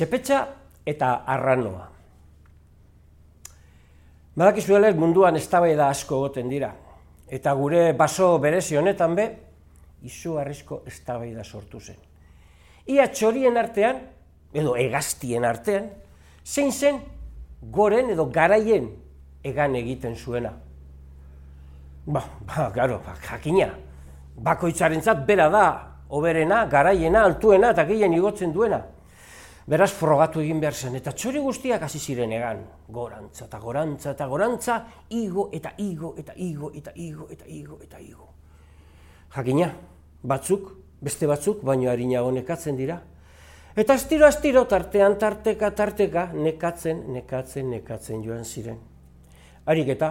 Txepetxa eta arranoa. Badakizuela munduan eztabaida asko goten dira. Eta gure baso berezi honetan be, izugarrizko eztabaida sortu zen. Ia txorien artean, edo egaztien artean, zein zen goren edo garaien egan egiten zuena. Ba, ba, garo, ba, jakina. Bakoitzarentzat bera da, oberena, garaiena, altuena eta gehien igotzen duena. Beraz, frogatu egin behar zen, eta txori guztiak hasi ziren egan. Gorantza eta gorantza eta gorantza, igo eta igo eta igo eta igo eta igo eta igo. Jakina, batzuk, beste batzuk, baino harinago nekatzen dira. Eta astiro astiro tartean tarteka tarteka nekatzen, nekatzen, nekatzen joan ziren. Harik eta,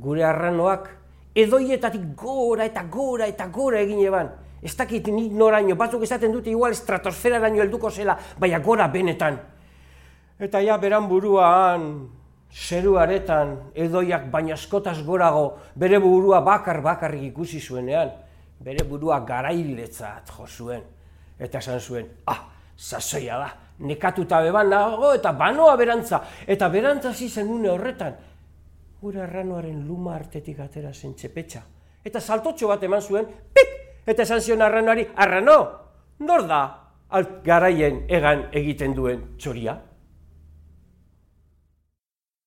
gure arranoak edoietatik gora eta gora eta gora egin eban. Ez dakit nik noraino, batzuk esaten dute igual estratosferaraino helduko zela, baina gora benetan. Eta ja beran buruan, zeruaretan, edoiak baina askotaz gorago, bere burua bakar bakarrik ikusi zuenean, bere burua garailetzat jo zuen. Eta esan zuen, ah, sasoia da, nekatuta beban nago eta banoa berantza. Eta berantza zizen une horretan, gure arranoaren luma artetik atera zen txepetxa. Eta saltotxo bat eman zuen, eta esan zion arranoari, arrano, nor da, garaien egan egiten duen txoria?